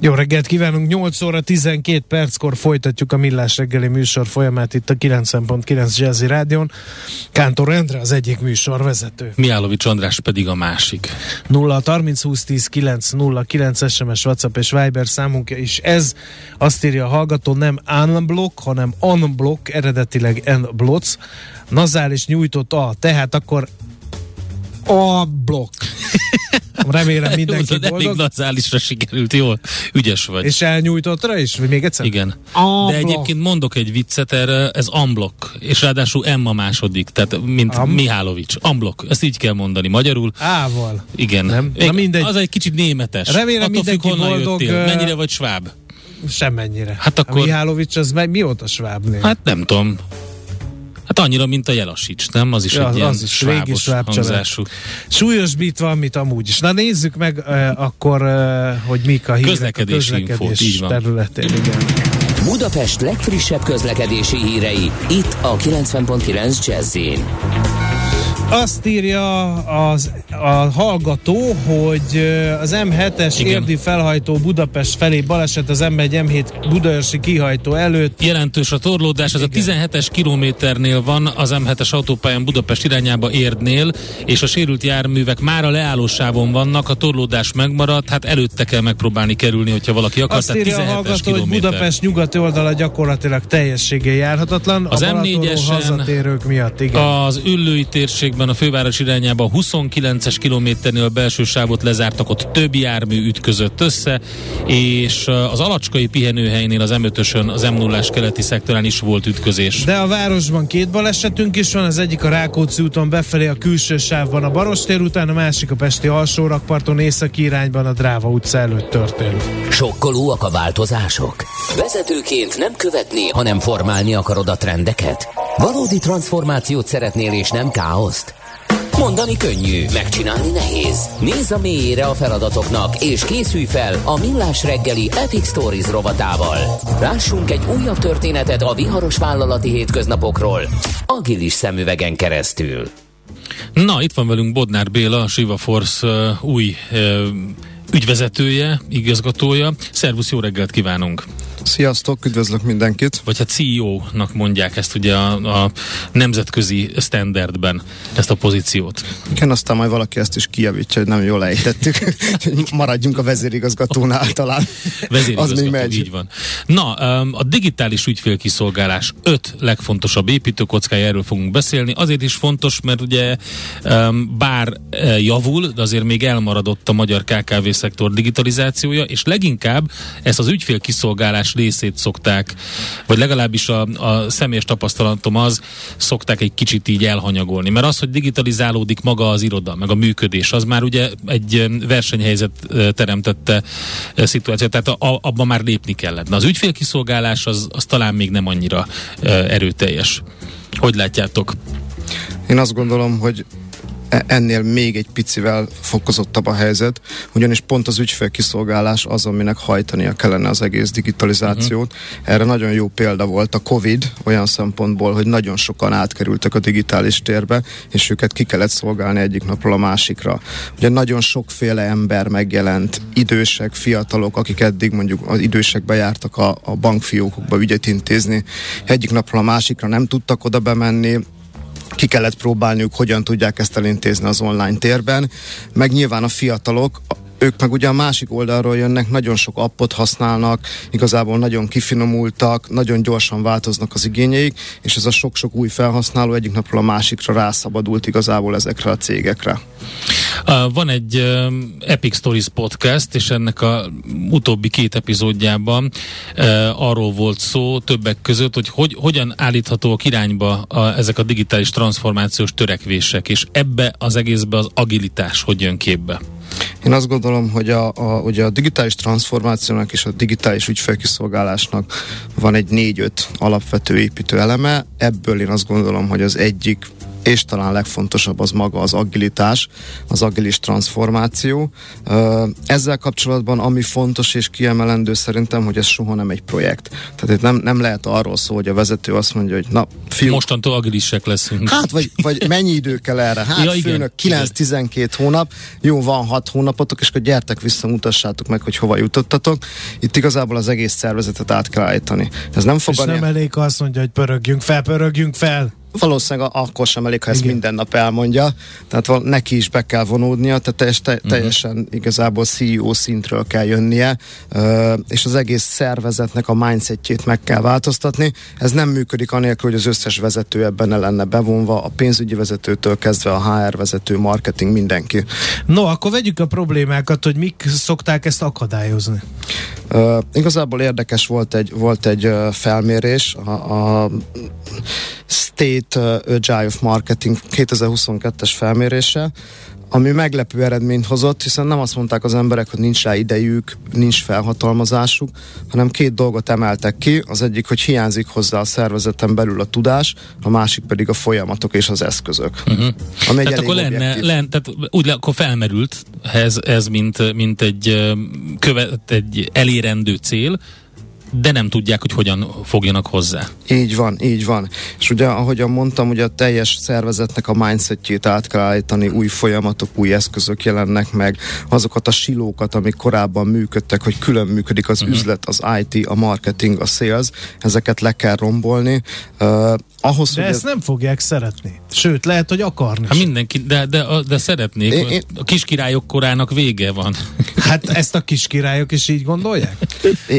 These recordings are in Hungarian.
Jó reggelt kívánunk, 8 óra 12 perckor folytatjuk a Millás reggeli műsor folyamát itt a 90.9 Jazzy Rádion. Kántor Endre az egyik műsor vezető. Miálovics András pedig a másik. 0 30 20 10 9 0 9 SMS, WhatsApp és Viber számunkja is ez. Azt írja a hallgató, nem unblock, hanem unblock, eredetileg n-bloc. Nazális nyújtott a, tehát akkor a blokk. Remélem mindenki jó, boldog. Elég nazálisra sikerült, jól, ügyes vagy. És elnyújtottra is? Vagy még egyszer? Igen. A De egyébként mondok egy viccet erre, ez amblok, és ráadásul Emma második, tehát mint Am- Mihálovics. Amblok, ezt így kell mondani magyarul. Ával. Igen. Nem? Na mindegy. Az egy kicsit németes. Remélem Attól mindenki függ, boldog. Jöttél. Mennyire vagy sváb? Semmennyire. Hát akkor... A Mihálovics az meg mióta svábnél? Hát nem tudom. Hát annyira, mint a Jelasics, nem? Az is ja, egy az ilyen az is svábos sváb hangzású. Súlyosbítva, amit amúgy is. Na nézzük meg uh, akkor, uh, hogy mik a hírek közlekedési a közlekedés infót, van. területén. Igen. Budapest legfrissebb közlekedési hírei, itt a 90.9 jazz azt írja az, a hallgató, hogy az M7-es Igen. érdi felhajtó Budapest felé baleset az M1 M7 Budaörsi kihajtó előtt. Jelentős a torlódás, ez Igen. a 17-es kilométernél van az M7-es autópályán Budapest irányába Érdnél, és a sérült járművek már a leállósávon vannak, a torlódás megmaradt, hát előtte kell megpróbálni kerülni, hogyha valaki akar. Azt írja a hallgató, kilométer. hogy Budapest nyugati oldala gyakorlatilag teljességgel járhatatlan. Az M4-esen miatt, igen. az Üllői térség közben a főváros irányába 29-es kilométernél a belső sávot lezártak, ott több jármű ütközött össze, és az alacskai pihenőhelynél az m az m 0 keleti szektorán is volt ütközés. De a városban két balesetünk is van, az egyik a Rákóczi úton befelé a külső sávban a Barostér után, a másik a Pesti alsórakparton északi irányban a Dráva utca előtt történt. Sokkolóak a változások? Vezetőként nem követni, hanem formálni akarod a trendeket? Valódi transformációt szeretnél és nem káoszt? Mondani könnyű, megcsinálni nehéz. Nézz a mélyére a feladatoknak, és készülj fel a Millás reggeli Epic Stories rovatával. Lássunk egy újabb történetet a viharos vállalati hétköznapokról, agilis szemüvegen keresztül. Na, itt van velünk Bodnár Béla, a Siva Force uh, új uh, ügyvezetője, igazgatója. Szervusz, jó reggelt kívánunk! Sziasztok, üdvözlök mindenkit! Vagy hát CEO-nak mondják ezt ugye a, a nemzetközi standardben, ezt a pozíciót. Igen, aztán majd valaki ezt is kijavítja, hogy nem jól ejtettük, maradjunk a vezérigazgatónál talán. Vezérigazgató, Az még megy. így van. Na, a digitális ügyfélkiszolgálás öt legfontosabb építőkockája, erről fogunk beszélni. Azért is fontos, mert ugye bár javul, de azért még elmaradott a magyar KKV szektor digitalizációja, és leginkább ezt az ügyfélkiszolgálás részét szokták, vagy legalábbis a, a személyes tapasztalatom az, szokták egy kicsit így elhanyagolni. Mert az, hogy digitalizálódik maga az iroda, meg a működés, az már ugye egy versenyhelyzet teremtette szituációt, tehát a, abban már lépni kellett. Na az ügyfélkiszolgálás az, az talán még nem annyira erőteljes. Hogy látjátok? Én azt gondolom, hogy ennél még egy picivel fokozottabb a helyzet, ugyanis pont az ügyfélkiszolgálás az, aminek hajtania kellene az egész digitalizációt. Uh-huh. Erre nagyon jó példa volt a Covid, olyan szempontból, hogy nagyon sokan átkerültek a digitális térbe, és őket ki kellett szolgálni egyik napról a másikra. Ugye nagyon sokféle ember megjelent, idősek, fiatalok, akik eddig mondjuk az idősekbe jártak a, a bankfiókokba ügyet intézni, egyik napról a másikra nem tudtak oda bemenni, ki kellett próbálniuk, hogyan tudják ezt elintézni az online térben, meg nyilván a fiatalok, ők meg ugye a másik oldalról jönnek, nagyon sok appot használnak, igazából nagyon kifinomultak, nagyon gyorsan változnak az igényeik, és ez a sok-sok új felhasználó egyik napról a másikra rászabadult igazából ezekre a cégekre. Van egy Epic Stories podcast, és ennek a utóbbi két epizódjában arról volt szó többek között, hogy, hogy hogyan állíthatóak irányba a, ezek a digitális transformációs törekvések, és ebbe az egészbe az agilitás hogy jön képbe. Én azt gondolom, hogy a, a, ugye a digitális transformációnak és a digitális ügyfelkiszolgálásnak van egy négy-öt alapvető építő eleme. Ebből én azt gondolom, hogy az egyik és talán legfontosabb az maga az agilitás, az agilis transformáció. Ezzel kapcsolatban ami fontos és kiemelendő szerintem, hogy ez soha nem egy projekt. Tehát itt nem, nem lehet arról szó, hogy a vezető azt mondja, hogy na, fiú, Mostantól agilisek leszünk. Hát, vagy, vagy mennyi idő kell erre? Hát, ja, főnök, 9-12 hónap, jó, van 6 hónapotok, és akkor gyertek vissza, mutassátok meg, hogy hova jutottatok. Itt igazából az egész szervezetet át kell állítani. Ez nem fog És nem elég azt mondja, hogy pörögjünk fel, pörögjünk fel valószínűleg akkor sem elég, ha ezt Igen. minden nap elmondja, tehát neki is be kell vonódnia, tehát teljes, te, uh-huh. teljesen igazából CEO szintről kell jönnie, és az egész szervezetnek a mindsetjét meg kell változtatni. Ez nem működik anélkül, hogy az összes vezető ebben ne lenne bevonva, a pénzügyi vezetőtől kezdve a HR vezető, marketing, mindenki. No, akkor vegyük a problémákat, hogy mik szokták ezt akadályozni. Uh, igazából érdekes volt egy, volt egy uh, felmérés, a, a State uh, Agile Marketing 2022-es felmérése, ami meglepő eredményt hozott, hiszen nem azt mondták az emberek, hogy nincs rá idejük, nincs felhatalmazásuk, hanem két dolgot emeltek ki. Az egyik, hogy hiányzik hozzá a szervezeten belül a tudás, a másik pedig a folyamatok és az eszközök. Uh-huh. Ami tehát akkor lenne, lenne, tehát úgy akkor felmerült ez, ez mint, mint egy, követ, egy elérendő cél, de nem tudják, hogy hogyan fogjanak hozzá. Így van, így van. És ugye, ahogyan mondtam, ugye a teljes szervezetnek a mindsetjét át kell állítani, új folyamatok, új eszközök jelennek meg, azokat a silókat, amik korábban működtek, hogy külön működik az uh-huh. üzlet, az IT, a marketing, a sales, ezeket le kell rombolni. Uh, ahhoz, de ezt ez... nem fogják szeretni. Sőt, lehet, hogy akarni. Hát mindenki, de, de, de szeretnék. Én, én... A kiskirályok korának vége van. Hát ezt a kiskirályok is így gondolják?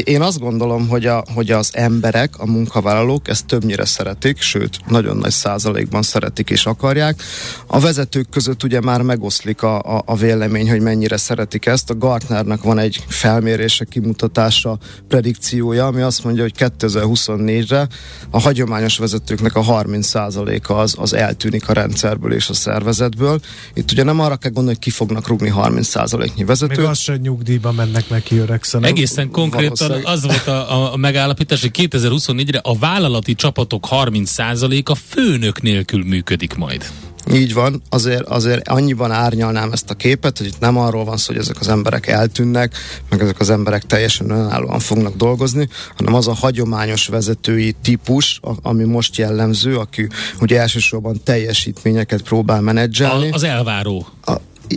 Én azt gondolom, hogy, a, hogy az emberek, a munkavállalók ezt többnyire szeretik, sőt, nagyon nagy százalékban szeretik és akarják. A vezetők között ugye már megoszlik a, a, a vélemény, hogy mennyire szeretik ezt. A Gartnernak van egy felmérése, kimutatása, predikciója, ami azt mondja, hogy 2024-re a hagyományos vezetőknek a 30%-a az, az eltűnik a rendszerből és a szervezetből. Itt ugye nem arra kell gondolni, hogy ki fognak rúgni 30%-nyi vezetőt. Még az sem nyugdíjba mennek neki öregszenek. Egészen konkrétan az volt a, a, a megállapítás, hogy 2024-re a vállalati csapatok 30%-a főnök nélkül működik majd. Így van, azért, azért annyiban árnyalnám ezt a képet, hogy itt nem arról van szó, hogy ezek az emberek eltűnnek, meg ezek az emberek teljesen önállóan fognak dolgozni, hanem az a hagyományos vezetői típus, ami most jellemző, aki ugye elsősorban teljesítményeket próbál menedzselni. A, az elváró. A,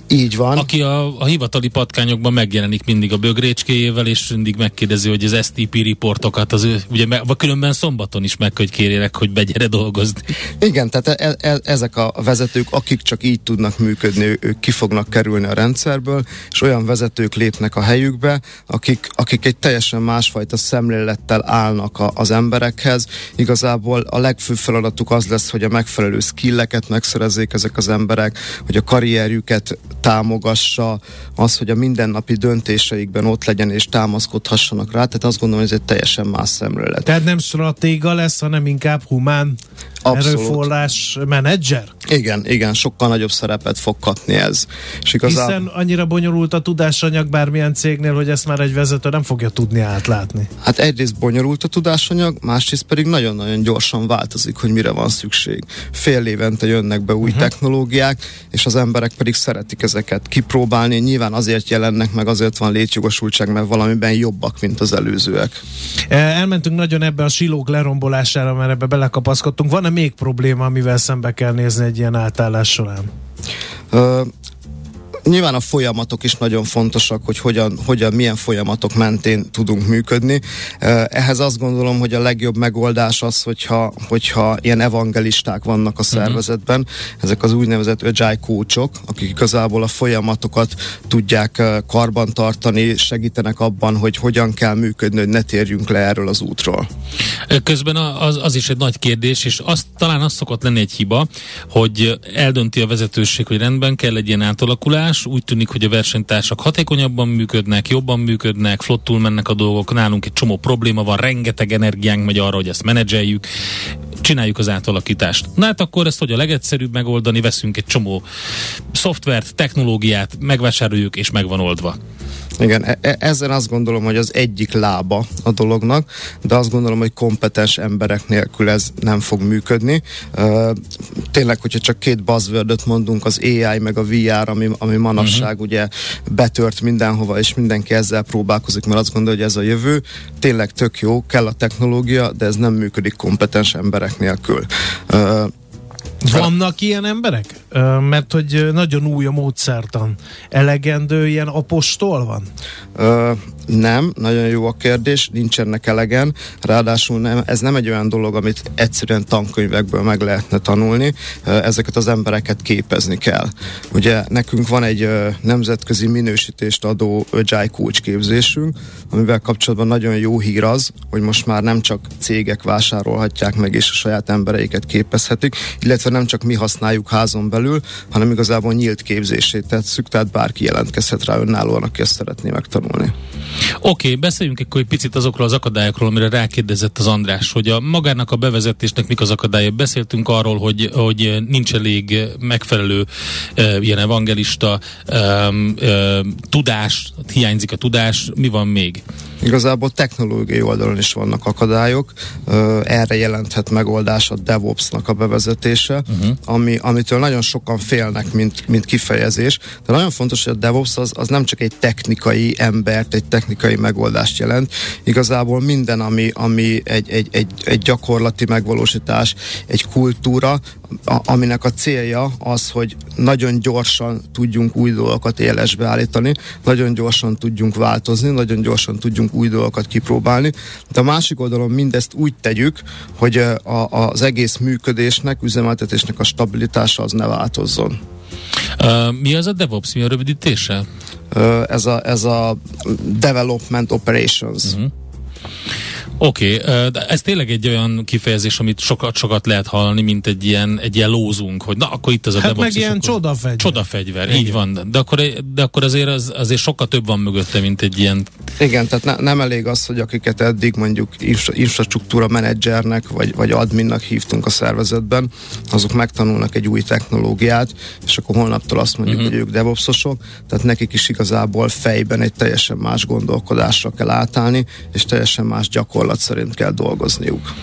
így van. Aki a, a hivatali patkányokban megjelenik mindig a bögrécskéjével, és mindig megkérdezi, hogy az STP riportokat, az ő, ugye vagy különben szombaton is meg, hogy kérjelek, hogy begyere dolgozni. Igen, tehát e, e, ezek a vezetők, akik csak így tudnak működni, ők ki fognak kerülni a rendszerből, és olyan vezetők lépnek a helyükbe, akik, akik egy teljesen másfajta szemlélettel állnak a, az emberekhez. Igazából a legfőbb feladatuk az lesz, hogy a megfelelő skilleket megszerezzék ezek az emberek, hogy a karrierjüket támogassa, az, hogy a mindennapi döntéseikben ott legyen és támaszkodhassanak rá, tehát azt gondolom, hogy ez egy teljesen más szemlélet. Tehát nem stratéga lesz, hanem inkább humán Abszolút. erőforrás menedzser? Igen, igen, sokkal nagyobb szerepet fog kapni ez. És igazán... Hiszen annyira bonyolult a tudásanyag bármilyen cégnél, hogy ezt már egy vezető nem fogja tudni átlátni. Hát egyrészt bonyolult a tudásanyag, másrészt pedig nagyon-nagyon gyorsan változik, hogy mire van szükség. Fél évente jönnek be új uh-huh. technológiák, és az emberek pedig szeretik ezeket kipróbálni. Nyilván azért jelennek meg, azért van létjogosultság, mert valamiben jobbak, mint az előzőek. Elmentünk nagyon ebbe a silók lerombolására, mert ebbe belekapaszkodtunk. Van-e még probléma, amivel szembe kell nézni egy ilyen átállás során? Nyilván a folyamatok is nagyon fontosak, hogy hogyan, hogyan milyen folyamatok mentén tudunk működni. Ehhez azt gondolom, hogy a legjobb megoldás az, hogyha, hogyha ilyen evangelisták vannak a mhm. szervezetben, ezek az úgynevezett agile coachok, akik igazából a folyamatokat tudják karbantartani, segítenek abban, hogy hogyan kell működni, hogy ne térjünk le erről az útról. Közben az, az is egy nagy kérdés, és az, talán az szokott lenni egy hiba, hogy eldönti a vezetőség, hogy rendben kell egy ilyen átalakulás, változás, úgy tűnik, hogy a versenytársak hatékonyabban működnek, jobban működnek, flottul mennek a dolgok, nálunk egy csomó probléma van, rengeteg energiánk megy arra, hogy ezt menedzseljük, csináljuk az átalakítást. Na hát akkor ezt hogy a legegyszerűbb megoldani, veszünk egy csomó szoftvert, technológiát, megvásároljuk és megvan oldva. Igen, e- e- ezzel azt gondolom, hogy az egyik lába a dolognak, de azt gondolom, hogy kompetens emberek nélkül ez nem fog működni. Uh, tényleg, hogyha csak két buzzwordot mondunk, az AI meg a VR, ami, ami manapság uh-huh. ugye betört mindenhova, és mindenki ezzel próbálkozik, mert azt gondolja, hogy ez a jövő. Tényleg tök jó, kell a technológia, de ez nem működik kompetens emberek nélkül. Uh, vannak ilyen emberek? Mert hogy nagyon új a módszertan. Elegendő ilyen apostol van? Ö, nem, nagyon jó a kérdés, nincsenek elegen. Ráadásul nem, ez nem egy olyan dolog, amit egyszerűen tankönyvekből meg lehetne tanulni. Ezeket az embereket képezni kell. Ugye nekünk van egy nemzetközi minősítést adó Agile Coach képzésünk, amivel kapcsolatban nagyon jó hír az, hogy most már nem csak cégek vásárolhatják meg és a saját embereiket képezhetik, illetve nem csak mi használjuk házon belül, hanem igazából nyílt képzését tetszük, tehát bárki jelentkezhet rá önállóan, aki ezt szeretné megtanulni. Oké, okay, beszéljünk akkor egy picit azokról az akadályokról, amire rákérdezett az András, hogy a magának a bevezetésnek mik az akadályai. Beszéltünk arról, hogy, hogy nincs elég megfelelő e, ilyen evangelista e, e, tudás, hiányzik a tudás, mi van még? Igazából technológiai oldalon is vannak akadályok. Erre jelenthet megoldás a DevOps-nak a bevezetése, uh-huh. ami, amitől nagyon sokan félnek, mint, mint kifejezés. De nagyon fontos, hogy a DevOps az, az nem csak egy technikai embert, egy technikai megoldást jelent. Igazából minden, ami, ami egy, egy, egy, egy gyakorlati megvalósítás, egy kultúra, a, aminek a célja az, hogy nagyon gyorsan tudjunk új dolgokat élesbe állítani, nagyon gyorsan tudjunk változni, nagyon gyorsan tudjunk új dolgokat kipróbálni. De a másik oldalon mindezt úgy tegyük, hogy a, az egész működésnek, üzemeltetésnek a stabilitása az ne változzon. Uh, mi az a DevOps? Mi a rövidítése? Uh, ez, a, ez a Development Operations. Uh-huh. Oké, okay, de ez tényleg egy olyan kifejezés, amit sokat-sokat lehet hallani, mint egy ilyen, egy ilyen lózunk, hogy na, akkor itt az a hát meg ilyen csodafegyver. Csodafegyver, így van. De akkor, de akkor azért, az, azért sokkal több van mögötte, mint egy ilyen... Igen, tehát ne, nem elég az, hogy akiket eddig mondjuk infra, infrastruktúra menedzsernek, vagy, vagy adminnak hívtunk a szervezetben, azok megtanulnak egy új technológiát, és akkor holnaptól azt mondjuk, uh-huh. hogy ők devopsosok, tehát nekik is igazából fejben egy teljesen más gondolkodásra kell átállni, és teljesen más gyakorlat gyakorlat szerint kell dolgozniuk.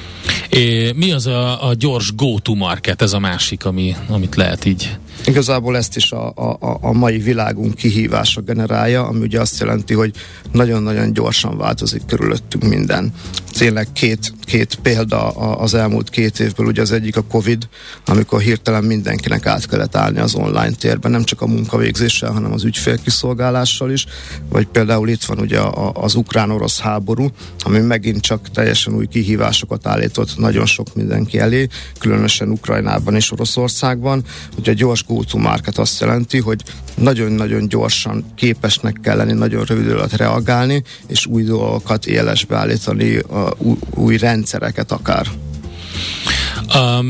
É, mi az a, a gyors go-to market, ez a másik, ami, amit lehet így? Igazából ezt is a, a, a mai világunk kihívása generálja, ami ugye azt jelenti, hogy nagyon-nagyon gyorsan változik körülöttünk minden. Tényleg két, két példa az elmúlt két évből, ugye az egyik a Covid, amikor hirtelen mindenkinek át kellett állni az online térben, nem csak a munkavégzéssel, hanem az ügyfélkiszolgálással is, vagy például itt van ugye az ukrán-orosz háború, ami megint csak teljesen új kihívásokat állított nagyon sok mindenki elé, különösen Ukrajnában és Oroszországban. Ugye a gyors go-to market azt jelenti, hogy nagyon-nagyon gyorsan képesnek kell lenni, nagyon rövid alatt reagálni, és új dolgokat élesbe állítani, új, új rendszereket akár.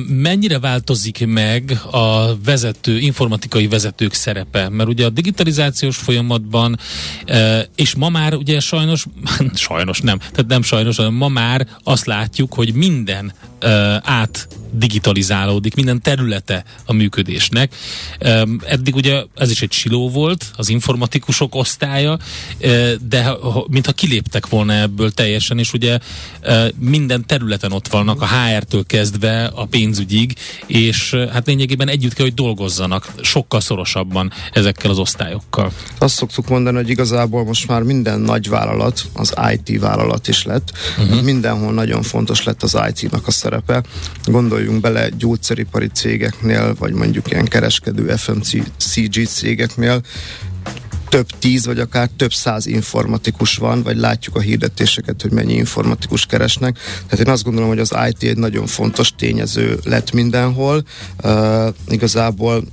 Mennyire változik meg a vezető, informatikai vezetők szerepe? Mert ugye a digitalizációs folyamatban, és ma már ugye sajnos, sajnos nem, tehát nem sajnos, hanem ma már azt látjuk, hogy minden át digitalizálódik, minden területe a működésnek. Eddig ugye ez is egy siló volt, az informatikusok osztálya, de mintha kiléptek volna ebből teljesen, és ugye minden területen ott vannak, a HR-től kezdve a pénzügyig, és hát lényegében együtt kell, hogy dolgozzanak sokkal szorosabban ezekkel az osztályokkal. Azt szoktuk mondani, hogy igazából most már minden nagy vállalat, az IT vállalat is lett. Uh-huh. Mindenhol nagyon fontos lett az IT-nak a szerepe. Gondoljunk bele gyógyszeripari cégeknél, vagy mondjuk ilyen kereskedő FMCG cégeknél, több tíz, vagy akár több száz informatikus van, vagy látjuk a hirdetéseket, hogy mennyi informatikus keresnek. Tehát én azt gondolom, hogy az IT egy nagyon fontos tényező lett mindenhol. Uh, igazából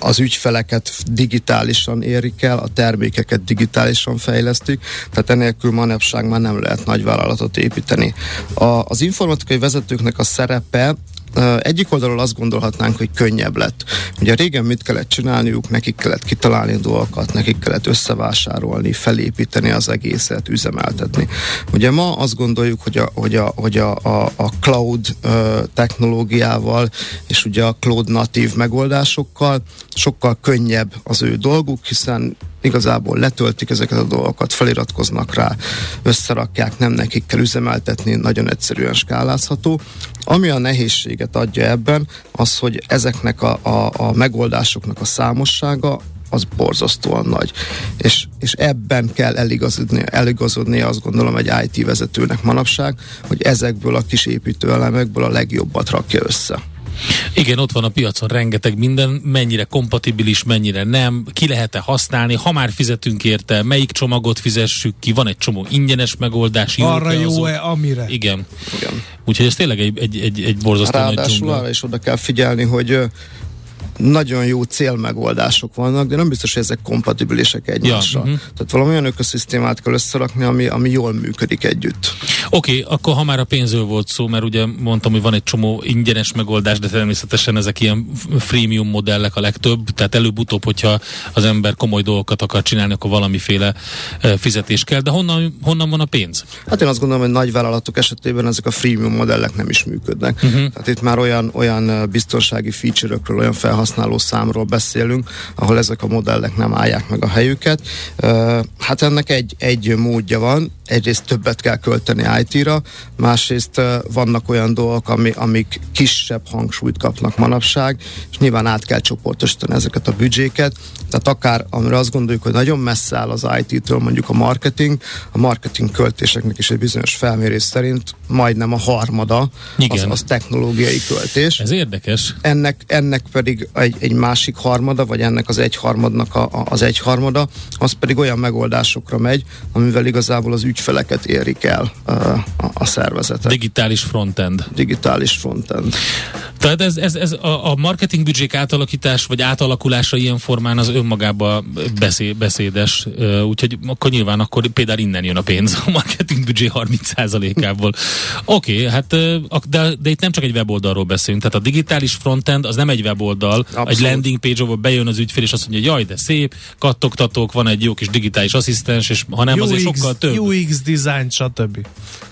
az ügyfeleket digitálisan érik el, a termékeket digitálisan fejlesztik, tehát enélkül manapság már nem lehet nagy vállalatot építeni. A, az informatikai vezetőknek a szerepe egyik oldalról azt gondolhatnánk, hogy könnyebb lett. Ugye régen mit kellett csinálniuk, nekik kellett kitalálni dolgokat, nekik kellett összevásárolni, felépíteni az egészet, üzemeltetni. Ugye ma azt gondoljuk, hogy a, hogy a, hogy a, a, a cloud technológiával és ugye a cloud natív megoldásokkal sokkal könnyebb az ő dolguk, hiszen igazából letöltik ezeket a dolgokat, feliratkoznak rá, összerakják, nem nekik kell üzemeltetni, nagyon egyszerűen skálázható. Ami a nehézséget adja ebben, az, hogy ezeknek a, a, a megoldásoknak a számossága az borzasztóan nagy. És, és ebben kell eligazodni, eligazodni azt gondolom egy IT vezetőnek manapság, hogy ezekből a kis építőelemekből a legjobbat rakja össze. Igen, ott van a piacon rengeteg minden, mennyire kompatibilis, mennyire nem, ki lehet-e használni, ha már fizetünk érte, melyik csomagot fizessük ki, van egy csomó ingyenes megoldás. Arra jó-e, amire. Igen. Igen. Úgyhogy ez tényleg egy, egy, egy, egy borzasztó Ráadásul arra is oda kell figyelni, hogy nagyon jó célmegoldások vannak, de nem biztos, hogy ezek kompatibilisek egymással. Ja, uh-huh. Tehát valami olyan ökoszisztémát kell összerakni, ami, ami jól működik együtt. Oké, okay, akkor ha már a pénzről volt szó, mert ugye mondtam, hogy van egy csomó ingyenes megoldás, de természetesen ezek ilyen freemium modellek a legtöbb, tehát előbb-utóbb, hogyha az ember komoly dolgokat akar csinálni, akkor valamiféle fizetés kell, de honnan, honnan van a pénz? Hát én azt gondolom, hogy nagy vállalatok esetében ezek a freemium modellek nem is működnek. Uh-huh. Tehát itt már olyan, olyan biztonsági feature-ökről, olyan felhasználókról, felhasználó számról beszélünk, ahol ezek a modellek nem állják meg a helyüket. Hát ennek egy, egy módja van, egyrészt többet kell költeni IT-ra, másrészt vannak olyan dolgok, ami, amik kisebb hangsúlyt kapnak manapság, és nyilván át kell csoportosítani ezeket a büdzséket, tehát akár amire azt gondoljuk, hogy nagyon messze áll az IT-től mondjuk a marketing, a marketing költéseknek is egy bizonyos felmérés szerint majdnem a harmada az, az technológiai költés. Ez érdekes. Ennek, ennek pedig egy, egy másik harmada, vagy ennek az egyharmadnak a, a, az egyharmada, az pedig olyan megoldásokra megy, amivel igazából az ügyfeleket érik el a, a, a szervezetek. Digitális frontend. Digitális frontend. Tehát ez, ez, ez a, a marketing büdzsék átalakítás, vagy átalakulása ilyen formán az önmagában beszéd, beszédes, úgyhogy akkor nyilván akkor például innen jön a pénz a marketing büdzsé 30%-ából. Oké, okay, hát de, de itt nem csak egy weboldalról beszélünk, tehát a digitális frontend az nem egy weboldal, Abszolút. egy landing page, ahol bejön az ügyfél, és azt mondja, jaj, de szép, kattogtatók, van egy jó kis digitális asszisztens, és ha nem, UX, azért sokkal több. UX design, stb.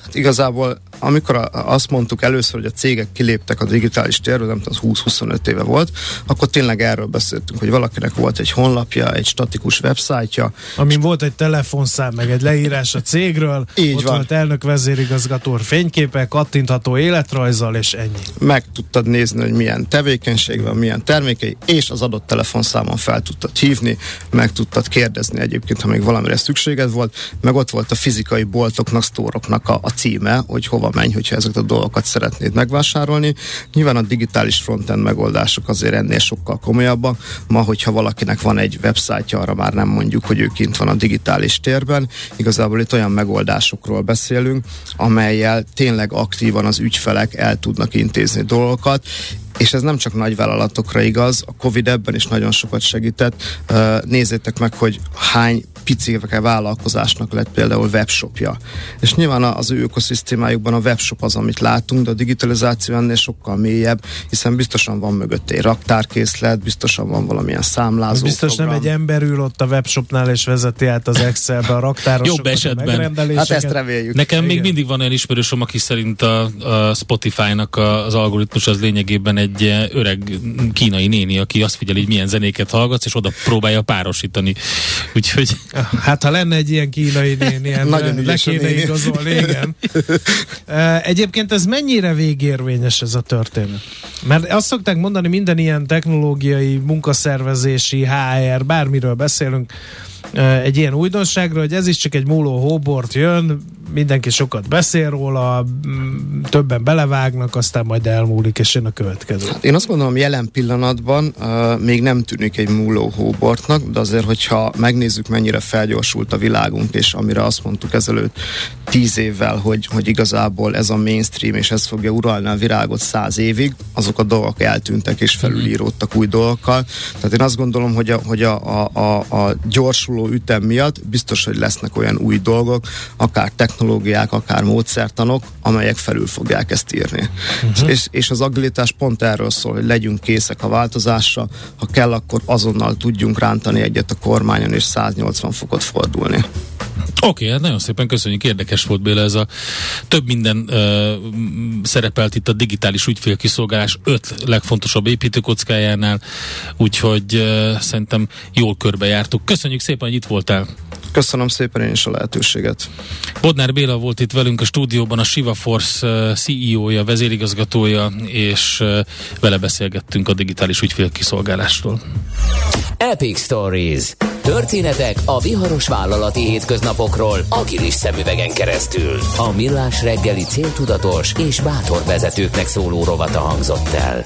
Hát igazából amikor azt mondtuk először, hogy a cégek kiléptek a digitális térről, nem tudom, 20-25 éve volt, akkor tényleg erről beszéltünk, hogy valakinek volt egy honlapja, egy statikus websájtja. Amin volt egy telefonszám, meg egy leírás a cégről, Így ott van. volt elnök vezérigazgató fényképe, kattintható életrajzzal, és ennyi. Meg tudtad nézni, hogy milyen tevékenység van, milyen termékei, és az adott telefonszámon fel tudtad hívni, meg tudtad kérdezni egyébként, ha még valamire szükséged volt, meg ott volt a fizikai boltoknak, sztóroknak a, a címe, hogy hova menj, hogyha ezeket a dolgokat szeretnéd megvásárolni. Nyilván a digitális frontend megoldások azért ennél sokkal komolyabbak. Ma, hogyha valakinek van egy websájtja, arra már nem mondjuk, hogy ő kint van a digitális térben. Igazából itt olyan megoldásokról beszélünk, amelyel tényleg aktívan az ügyfelek el tudnak intézni dolgokat, és ez nem csak nagyvállalatokra igaz, a Covid ebben is nagyon sokat segített. Nézzétek meg, hogy hány picike vállalkozásnak lett például webshopja. És nyilván az ő ökoszisztémájukban a webshop az, amit látunk, de a digitalizáció ennél sokkal mélyebb, hiszen biztosan van mögött egy raktárkészlet, biztosan van valamilyen számlázó. Biztos program. nem egy ember ül ott a webshopnál és vezeti át az Excelbe a raktárosokat, Jobb esetben. Hát ezt reméljük. Nekem Igen. még mindig van olyan ismerősöm, aki szerint a, a Spotify-nak az algoritmus az lényegében egy öreg kínai néni, aki azt figyeli, hogy milyen zenéket hallgatsz, és oda próbálja párosítani. Úgyhogy Hát ha lenne egy ilyen kínai néni, Nagyon le kéne igazolni, igen. Egyébként ez mennyire végérvényes ez a történet? Mert azt szokták mondani, minden ilyen technológiai, munkaszervezési, HR, bármiről beszélünk, egy ilyen újdonságra, hogy ez is csak egy múló hóbort jön, mindenki sokat beszél róla, többen belevágnak, aztán majd elmúlik, és jön a következő. Hát én azt gondolom, jelen pillanatban uh, még nem tűnik egy múló hóbortnak, de azért, hogyha megnézzük, mennyire felgyorsult a világunk, és amire azt mondtuk ezelőtt tíz évvel, hogy, hogy igazából ez a mainstream, és ez fogja uralni a virágot száz évig, azok a dolgok eltűntek, és felülíródtak új dolgokkal. Tehát én azt gondolom, hogy a, hogy a, a, a, a gyorsuló ütem miatt biztos, hogy lesznek olyan új dolgok, akár technológiák, akár módszertanok, amelyek felül fogják ezt írni. Uh-huh. És, és az agilitás pont erről szól, hogy legyünk készek a változásra, ha kell, akkor azonnal tudjunk rántani egyet a kormányon, és 180 fokot fordulni. Oké, okay, hát nagyon szépen köszönjük, érdekes volt Béla ez a több minden uh, szerepelt itt a digitális ügyfélkiszolgálás öt legfontosabb építőkockájánál, úgyhogy uh, szerintem jól körbejártuk. Köszönjük szépen, hogy itt voltál. Köszönöm szépen én is a lehetőséget. Bodnár Béla volt itt velünk a stúdióban, a Shiva Force CEO-ja, vezérigazgatója, és vele beszélgettünk a digitális ügyfélkiszolgálásról. Epic Stories. Történetek a viharos vállalati hétköznapokról agilis szemüvegen keresztül. A millás reggeli céltudatos és bátor vezetőknek szóló rovata hangzott el.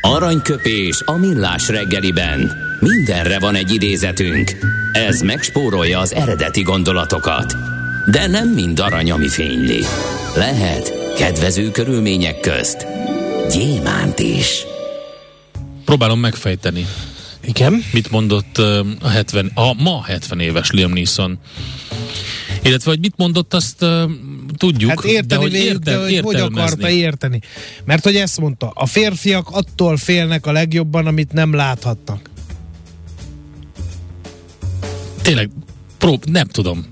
Aranyköpés a millás reggeliben. Mindenre van egy idézetünk. Ez megspórolja az eredeti gondolatokat. De nem mind arany, ami fényli. Lehet kedvező körülmények közt gyémánt is. Próbálom megfejteni. Igen? Mit mondott a, 70, a ma 70 éves Liam Neeson? Illetve, hogy mit mondott, azt tudjuk. Hát érteni, de hogy, érte, de hogy, hogy akarta érteni. Mert hogy ezt mondta, a férfiak attól félnek a legjobban, amit nem láthatnak. Tényleg, prób, nem tudom.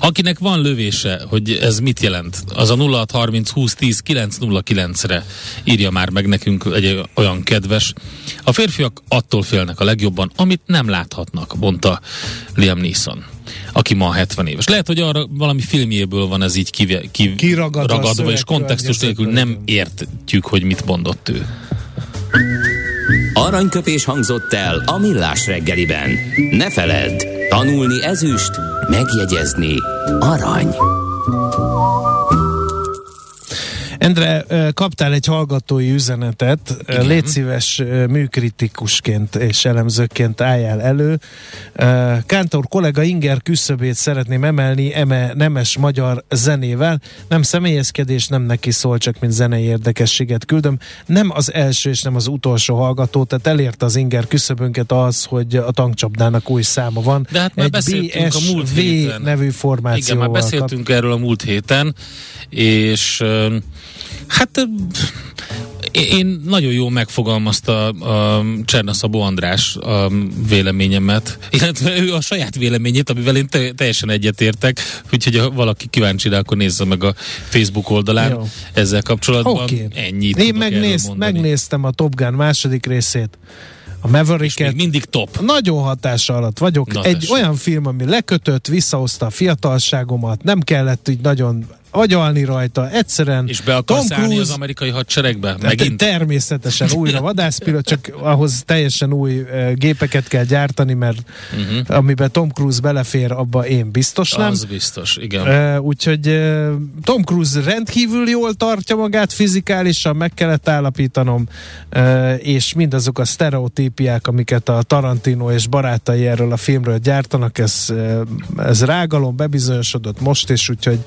Akinek van lövése, hogy ez mit jelent, az a 0630 20 10 909-re írja már meg nekünk egy olyan kedves. A férfiak attól félnek a legjobban, amit nem láthatnak, mondta Liam Neeson aki ma 70 éves. Lehet, hogy arra valami filmjéből van ez így kive, ki, kiragadva, és kontextus nélkül nem értjük, hogy mit mondott ő. Aranyköpés hangzott el a millás reggeliben. Ne feledd, tanulni ezüst, megjegyezni arany. Endre, kaptál egy hallgatói üzenetet, Igen. légy szíves műkritikusként és elemzőként álljál elő. Kántor kollega Inger küszöbét szeretném emelni eme nemes magyar zenével. Nem személyezkedés, nem neki szól, csak mint zenei érdekességet küldöm. Nem az első és nem az utolsó hallgató, tehát elérte az Inger küszöbünket az, hogy a tankcsapdának új száma van. De hát már egy beszéltünk BSV a múlt héten. nevű formációval. Igen, már beszéltünk kap... erről a múlt héten, és Hát én nagyon jól megfogalmazta a Csernaszabó András a véleményemet, illetve ő a saját véleményét, amivel én te- teljesen egyetértek, úgyhogy ha valaki kíváncsi rá, akkor nézze meg a Facebook oldalán Jó. ezzel kapcsolatban. Okay. Ennyit Én megnéz, megnéztem a Top Gun második részét a Mavericket. mindig top. Nagyon hatása alatt vagyok. Na, Egy tessék. olyan film, ami lekötött, visszahozta a fiatalságomat, nem kellett így nagyon agyalni rajta, egyszerűen És be akarsz Tom Cruise, az amerikai hadseregbe? Megint? Természetesen újra vadászpilot, csak ahhoz teljesen új uh, gépeket kell gyártani, mert uh-huh. amiben Tom Cruise belefér, abba én biztos nem. Az biztos, igen. Uh, úgyhogy uh, Tom Cruise rendkívül jól tartja magát fizikálisan, meg kellett állapítanom, uh, és mindazok a sztereotípiák, amiket a Tarantino és barátai erről a filmről gyártanak, ez, uh, ez rágalom bebizonyosodott most is, úgyhogy,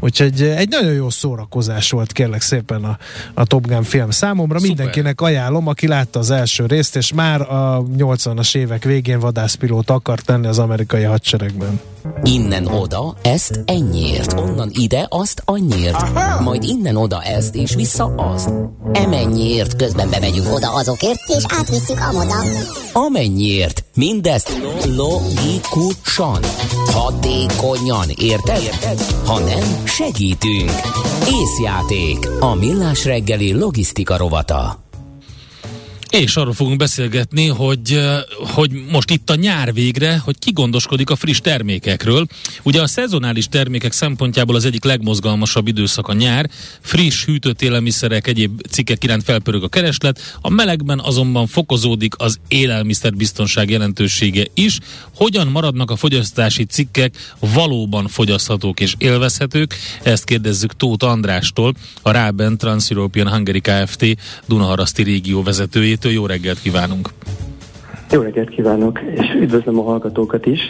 úgyhogy Úgyhogy eh, egy nagyon jó szórakozás volt kérlek szépen a, a Top Gun film számomra. Szuper. Mindenkinek ajánlom, aki látta az első részt, és már a 80-as évek végén vadászpilót akart tenni az amerikai hadseregben. Innen oda, ezt ennyiért, onnan ide, azt annyiért, Aha. majd innen oda ezt, és vissza azt. Emennyiért, közben bemegyünk oda azokért, és átvisszük amoda. Amennyiért, mindezt logikusan, hatékonyan, érted? érted? Ha nem, segítünk. Észjáték, a millás reggeli logisztika rovata. És arról fogunk beszélgetni, hogy, hogy most itt a nyár végre, hogy ki gondoskodik a friss termékekről. Ugye a szezonális termékek szempontjából az egyik legmozgalmasabb időszak a nyár, friss, hűtött élelmiszerek, egyéb cikkek iránt felpörög a kereslet, a melegben azonban fokozódik az élelmiszerbiztonság jelentősége is. Hogyan maradnak a fogyasztási cikkek valóban fogyaszthatók és élvezhetők? Ezt kérdezzük Tóth Andrástól, a Ráben Trans-European Hungary Kft. Dunaharaszti régió vezetőjét Gergelytől jó reggelt kívánunk! Jó reggelt kívánok, és üdvözlöm a hallgatókat is!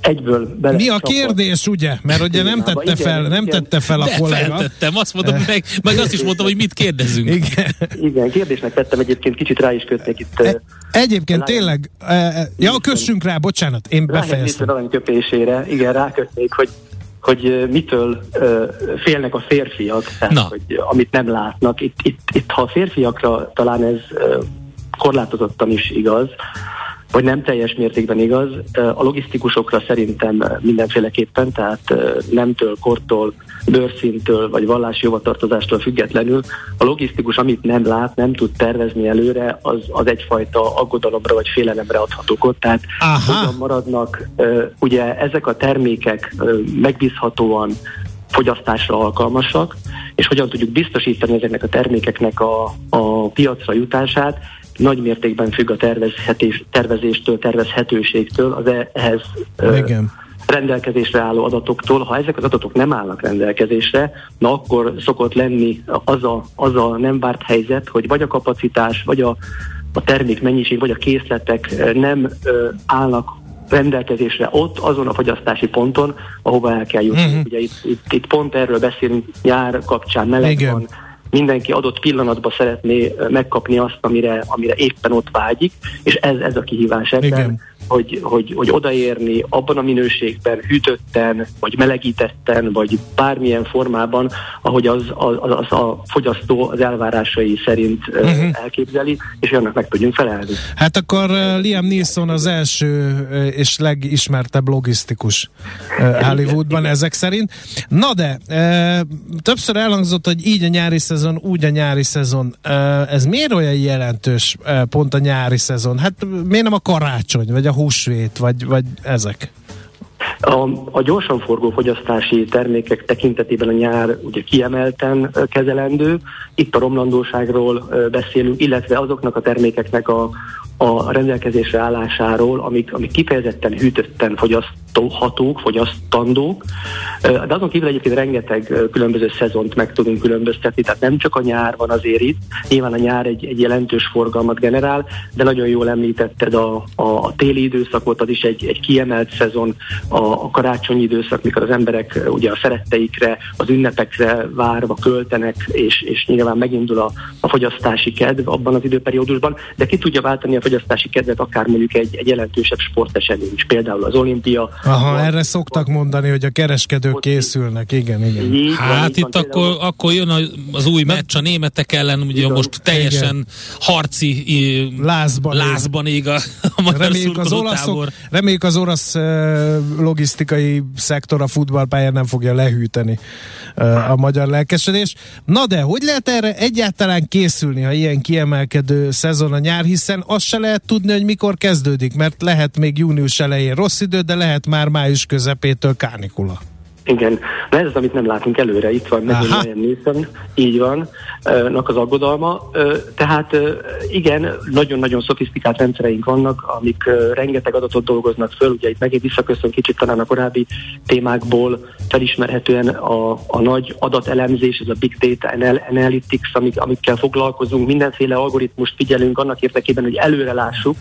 egyből bele. Mi a kérdés, ugye? Mert ugye nem tette igen, fel, nem igen. tette fel a De kollega. feltettem, azt mondom, meg, meg azt is mondtam, hogy mit kérdezünk. Igen. Igen, kérdésnek tettem egyébként, kicsit rá is kötnék itt. E, egyébként Lion, tényleg, e, ja, kössünk rá, bocsánat, én befejeztem. Lion köpésére, igen, rákötnék, hogy hogy mitől félnek a férfiak, tehát, Na. hogy amit nem látnak. Itt, itt, itt, ha a férfiakra talán ez korlátozottan is igaz, vagy nem teljes mértékben igaz. A logisztikusokra szerintem mindenféleképpen, tehát nemtől, kortól, bőrszintől vagy vallási hovatartozástól függetlenül a logisztikus, amit nem lát, nem tud tervezni előre, az, az egyfajta aggodalomra vagy félelemre adhatók ott. Tehát hogyan maradnak ugye ezek a termékek megbízhatóan fogyasztásra alkalmasak, és hogyan tudjuk biztosítani ezeknek a termékeknek a, a piacra jutását, nagy mértékben függ a tervezhetés, tervezéstől, tervezhetőségtől, az ehhez Igen. Rendelkezésre álló adatoktól. Ha ezek az adatok nem állnak rendelkezésre, na akkor szokott lenni az a, az a nem várt helyzet, hogy vagy a kapacitás, vagy a, a termék mennyiség, vagy a készletek nem állnak rendelkezésre ott, azon a fogyasztási ponton, ahova el kell jutni. Uh-huh. Ugye itt, itt, itt pont erről beszélünk nyár kapcsán, meleg Igen. van, mindenki adott pillanatban szeretné megkapni azt, amire, amire éppen ott vágyik, és ez, ez a kihívás ebben. Igen hogy, hogy, hogy odaérni abban a minőségben, hűtötten, vagy melegítetten, vagy bármilyen formában, ahogy az, az, az a fogyasztó az elvárásai szerint uh-huh. elképzeli, és annak meg tudjunk felelni. Hát akkor Liam Neeson az első és legismertebb logisztikus Hollywoodban ezek szerint. Na de, többször elhangzott, hogy így a nyári szezon, úgy a nyári szezon. Ez miért olyan jelentős pont a nyári szezon? Hát miért nem a karácsony, vagy a húsvét, vagy, vagy ezek? A, a gyorsan forgó fogyasztási termékek tekintetében a nyár ugye kiemelten kezelendő. Itt a romlandóságról beszélünk, illetve azoknak a termékeknek a, a rendelkezésre állásáról, amik, amik kifejezetten hűtötten fogyasztóhatók, fogyasztandók, de azon kívül egyébként rengeteg különböző szezont meg tudunk különböztetni, tehát nem csak a nyár van azért itt, nyilván a nyár egy, egy jelentős forgalmat generál, de nagyon jól említetted a, a, a téli időszakot, az is egy, egy kiemelt szezon, a, a karácsonyi időszak, mikor az emberek ugye a szeretteikre, az ünnepekre várva költenek, és, és nyilván megindul a, a fogyasztási kedv abban az időperiódusban, de ki tudja váltani a fogyasztási kedvet akár mondjuk egy, egy jelentősebb sportesemény is, például az olimpia. Aha, van, erre szoktak mondani, hogy a kereskedők készülnek, igen, igen. Így, hát itt van, akkor, például... akkor jön az új meccs a németek ellen, ugye igen, most teljesen igen. harci lázban, lázban ég a, a magyar reméljük az, olaszok, reméljük az orosz logisztikai szektor a futballpályán nem fogja lehűteni a magyar lelkesedés. Na de, hogy lehet erre egyáltalán készülni, ha ilyen kiemelkedő szezon a nyár, hiszen az se lehet tudni, hogy mikor kezdődik, mert lehet még június elején rossz idő, de lehet már május közepétől kánikula. Igen, de ez az, amit nem látunk előre. Itt van megint Ryan Nielsen, így van, nak az aggodalma. Tehát igen, nagyon-nagyon szofisztikált rendszereink vannak, amik rengeteg adatot dolgoznak föl. Ugye itt megint visszaköszön kicsit talán a korábbi témákból felismerhetően a, a nagy adatelemzés, ez a Big Data Analytics, amik, amikkel foglalkozunk, mindenféle algoritmust figyelünk annak érdekében, hogy előre lássuk,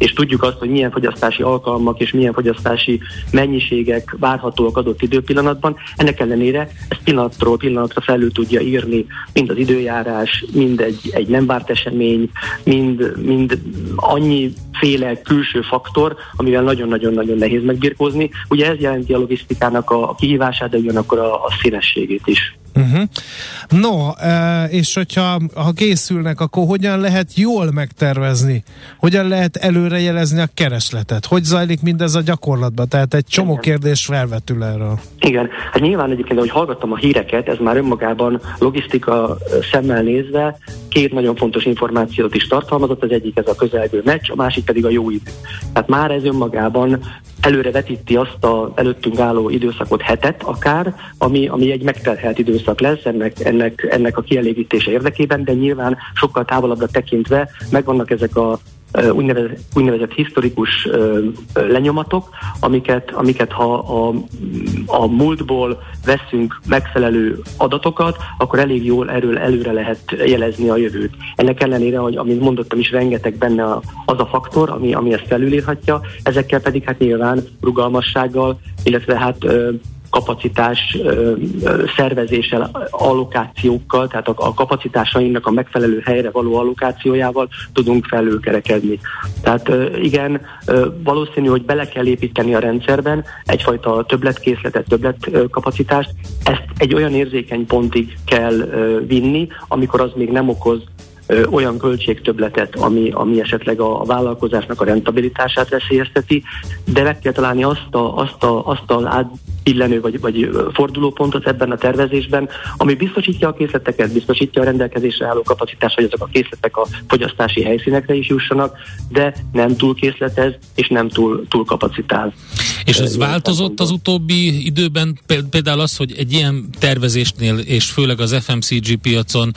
és tudjuk azt, hogy milyen fogyasztási alkalmak és milyen fogyasztási mennyiségek várhatóak adott időpillanatban. Ennek ellenére ezt pillanatról pillanatra felül tudja írni mind az időjárás, mind egy, egy nem várt esemény, mind, mind annyi féle külső faktor, amivel nagyon-nagyon-nagyon nehéz megbirkózni. Ugye ez jelenti a logisztikának a kihívását, de ugyanakkor a, a színességét is. Uh-huh. No, és hogyha ha készülnek, akkor hogyan lehet jól megtervezni? Hogyan lehet előrejelezni a keresletet? Hogy zajlik mindez a gyakorlatban? Tehát egy csomó Igen. kérdés felvetül erről. Igen, hát nyilván egyébként, ahogy hallgattam a híreket, ez már önmagában logisztika szemmel nézve két nagyon fontos információt is tartalmazott, az egyik ez a közelgő meccs, a másik pedig a jó idő. Tehát már ez önmagában előre vetíti azt a előttünk álló időszakot, hetet akár, ami, ami egy megterhelt időszak lesz ennek, ennek, ennek a kielégítése érdekében, de nyilván sokkal távolabbra tekintve megvannak ezek a úgynevezett, úgynevezett historikus lenyomatok, amiket, amiket ha a, a múltból veszünk megfelelő adatokat, akkor elég jól erről előre lehet jelezni a jövőt. Ennek ellenére, hogy amit mondottam is, rengeteg benne az a faktor, ami, ami ezt felülírhatja, ezekkel pedig hát nyilván rugalmassággal, illetve hát kapacitás szervezéssel, allokációkkal, tehát a, a kapacitásainknak a megfelelő helyre való allokációjával tudunk felülkerekedni. Tehát igen, valószínű, hogy bele kell építeni a rendszerben egyfajta többletkészletet, többletkapacitást. Ezt egy olyan érzékeny pontig kell vinni, amikor az még nem okoz olyan költségtöbletet, ami, ami esetleg a, a vállalkozásnak a rentabilitását veszélyezteti, de meg kell találni azt, a, azt, a, azt az átbillenő vagy, vagy fordulópontot ebben a tervezésben, ami biztosítja a készleteket, biztosítja a rendelkezésre álló kapacitást, hogy azok a készletek a fogyasztási helyszínekre is jussanak, de nem túl készletez és nem túl, túl kapacitál. És ez változott az utóbbi időben, például az, hogy egy ilyen tervezésnél, és főleg az FMCG piacon,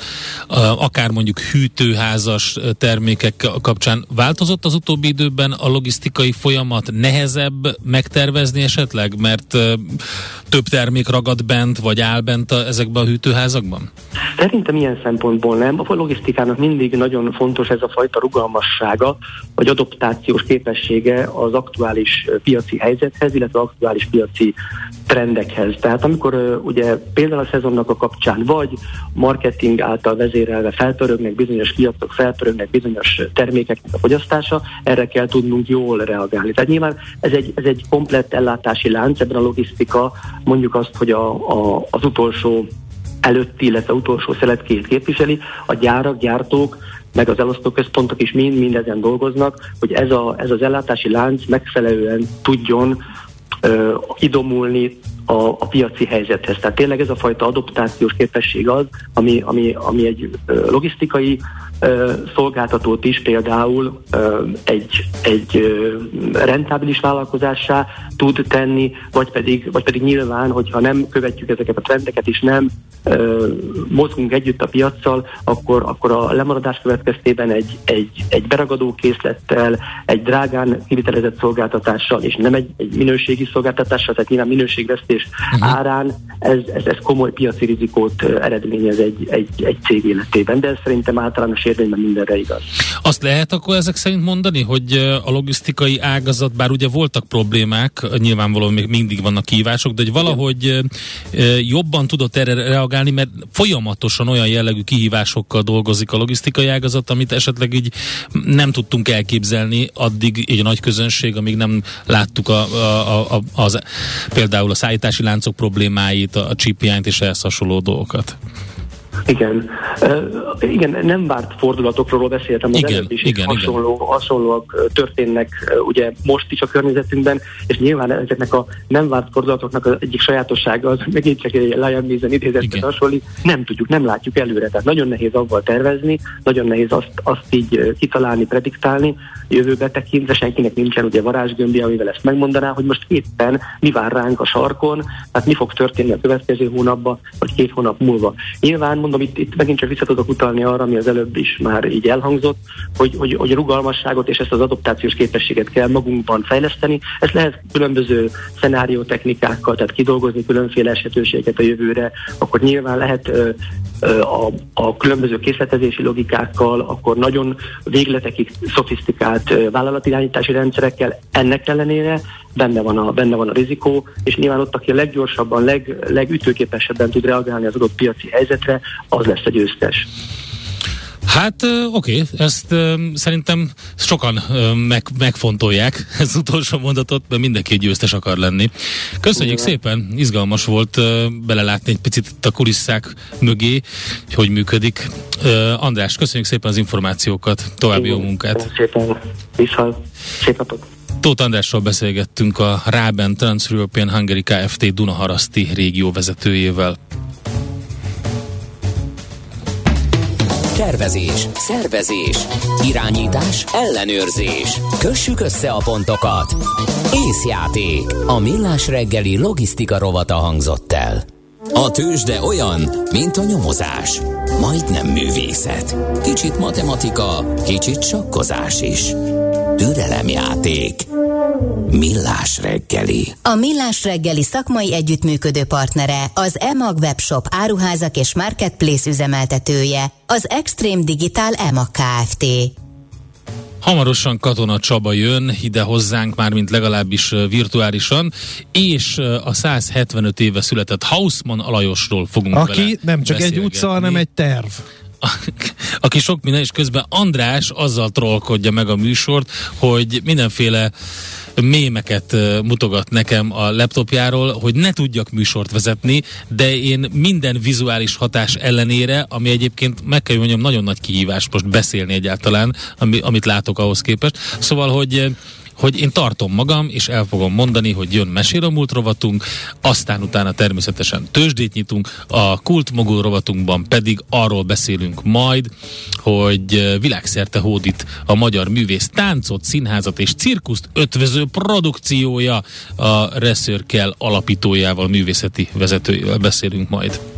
akár mondjuk hűtőházas termékek kapcsán változott az utóbbi időben a logisztikai folyamat nehezebb megtervezni esetleg, mert több termék ragad bent, vagy áll bent a, ezekben a hűtőházakban? Szerintem ilyen szempontból nem. A logisztikának mindig nagyon fontos ez a fajta rugalmassága, vagy adaptációs képessége az aktuális piaci helyzethez, illetve aktuális piaci trendekhez. Tehát amikor ugye például a szezonnak a kapcsán vagy marketing által vezérelve felpörögnek bizonyos piacok, felpörögnek bizonyos termékeknek a fogyasztása, erre kell tudnunk jól reagálni. Tehát nyilván ez egy, ez egy komplett ellátási lánc, ebben a logisztika mondjuk azt, hogy a, a, az utolsó előtti, illetve utolsó szeletkét képviseli, a gyárak, gyártók, meg az elosztóközpontok is mind-mind ezen dolgoznak, hogy ez, a, ez az ellátási lánc megfelelően tudjon uh, idomulni a, a piaci helyzethez. Tehát tényleg ez a fajta adaptációs képesség az, ami, ami, ami egy logisztikai szolgáltatót is például egy, egy rentábilis vállalkozássá tud tenni, vagy pedig, vagy pedig nyilván, hogyha nem követjük ezeket a trendeket, és nem mozgunk együtt a piaccal, akkor, akkor a lemaradás következtében egy, egy, egy beragadó készlettel, egy drágán kivitelezett szolgáltatással, és nem egy, egy minőségi szolgáltatással, tehát nyilván minőségvesztés uh-huh. árán, ez, ez, ez komoly piaci rizikót eredményez egy, egy, egy cég életében, de ez szerintem általános érvényben mindenre igaz. Azt lehet akkor ezek szerint mondani, hogy a logisztikai ágazat, bár ugye voltak problémák, nyilvánvalóan még mindig vannak kívások, de hogy valahogy jobban tudott erre reagálni, mert folyamatosan olyan jellegű kihívásokkal dolgozik a logisztikai ágazat, amit esetleg így nem tudtunk elképzelni addig egy nagy közönség, amíg nem láttuk a, a, a, az, például a szállítási láncok problémáit, a chipjányt és ehhez hasonló dolgokat. Igen. Uh, igen, nem várt fordulatokról beszéltem az igen, előbb is, igen, hasonló, igen. hasonlóak történnek ugye most is a környezetünkben, és nyilván ezeknek a nem várt fordulatoknak az egyik sajátossága az, megint csak egy Lion Mason idézetben hasonlít, nem tudjuk, nem látjuk előre, tehát nagyon nehéz avval tervezni, nagyon nehéz azt, azt így kitalálni, prediktálni, jövőbe tekintve senkinek nincsen ugye varázsgömbje, amivel ezt megmondaná, hogy most éppen mi vár ránk a sarkon, tehát mi fog történni a következő hónapban, vagy két hónap múlva. Nyilván mondom, itt, itt megint csak vissza tudok utalni arra, ami az előbb is már így elhangzott, hogy, hogy, hogy a rugalmasságot és ezt az adaptációs képességet kell magunkban fejleszteni. Ez lehet különböző szenáriótechnikákkal, tehát kidolgozni különféle esetőségeket a jövőre, akkor nyilván lehet a, a különböző készletezési logikákkal, akkor nagyon végletekig szofisztikált vállalatirányítási rendszerekkel. Ennek ellenére benne van a, benne van a rizikó, és nyilván ott, aki a leggyorsabban, leg, legütőképesebben tud reagálni az adott piaci helyzetre, az lesz a győztes. Hát oké, okay, ezt szerintem sokan meg, megfontolják, ez utolsó mondatot, mert mindenki győztes akar lenni. Köszönjük Igen. szépen, izgalmas volt belelátni egy picit a kulisszák mögé, hogy működik. Uh, András, köszönjük szépen az információkat, további Igen. jó munkát. Szépen, viszont, szép napot. Tóth Andrással beszélgettünk a Ráben Trans-European Hungary Kft. Dunaharaszti régió vezetőjével. Tervezés, szervezés, irányítás, ellenőrzés. Kössük össze a pontokat. Észjáték. A millás reggeli logisztika rovata hangzott el. A tőzsde olyan, mint a nyomozás. Majdnem művészet. Kicsit matematika, kicsit sakkozás is. Türelemjáték. Millás reggeli. A Millás reggeli szakmai együttműködő partnere az EMAG webshop áruházak és marketplace üzemeltetője, az Extreme Digital EMAG Kft. Hamarosan Katona Csaba jön ide hozzánk, már mint legalábbis virtuálisan, és a 175 éve született Hausmann Alajosról fogunk Aki nem csak egy utca, hanem egy terv aki sok minden, és közben András azzal trollkodja meg a műsort, hogy mindenféle mémeket mutogat nekem a laptopjáról, hogy ne tudjak műsort vezetni, de én minden vizuális hatás ellenére, ami egyébként meg kell mondjam, nagyon nagy kihívás most beszélni egyáltalán, ami, amit látok ahhoz képest. Szóval, hogy hogy én tartom magam, és el fogom mondani, hogy jön mesél a múlt rovatunk, aztán utána természetesen tőzsdét nyitunk, a kult mogul rovatunkban pedig arról beszélünk majd, hogy világszerte hódít a magyar művész táncot, színházat és cirkuszt ötvöző produkciója a Reszörkel alapítójával, művészeti vezetőjével beszélünk majd.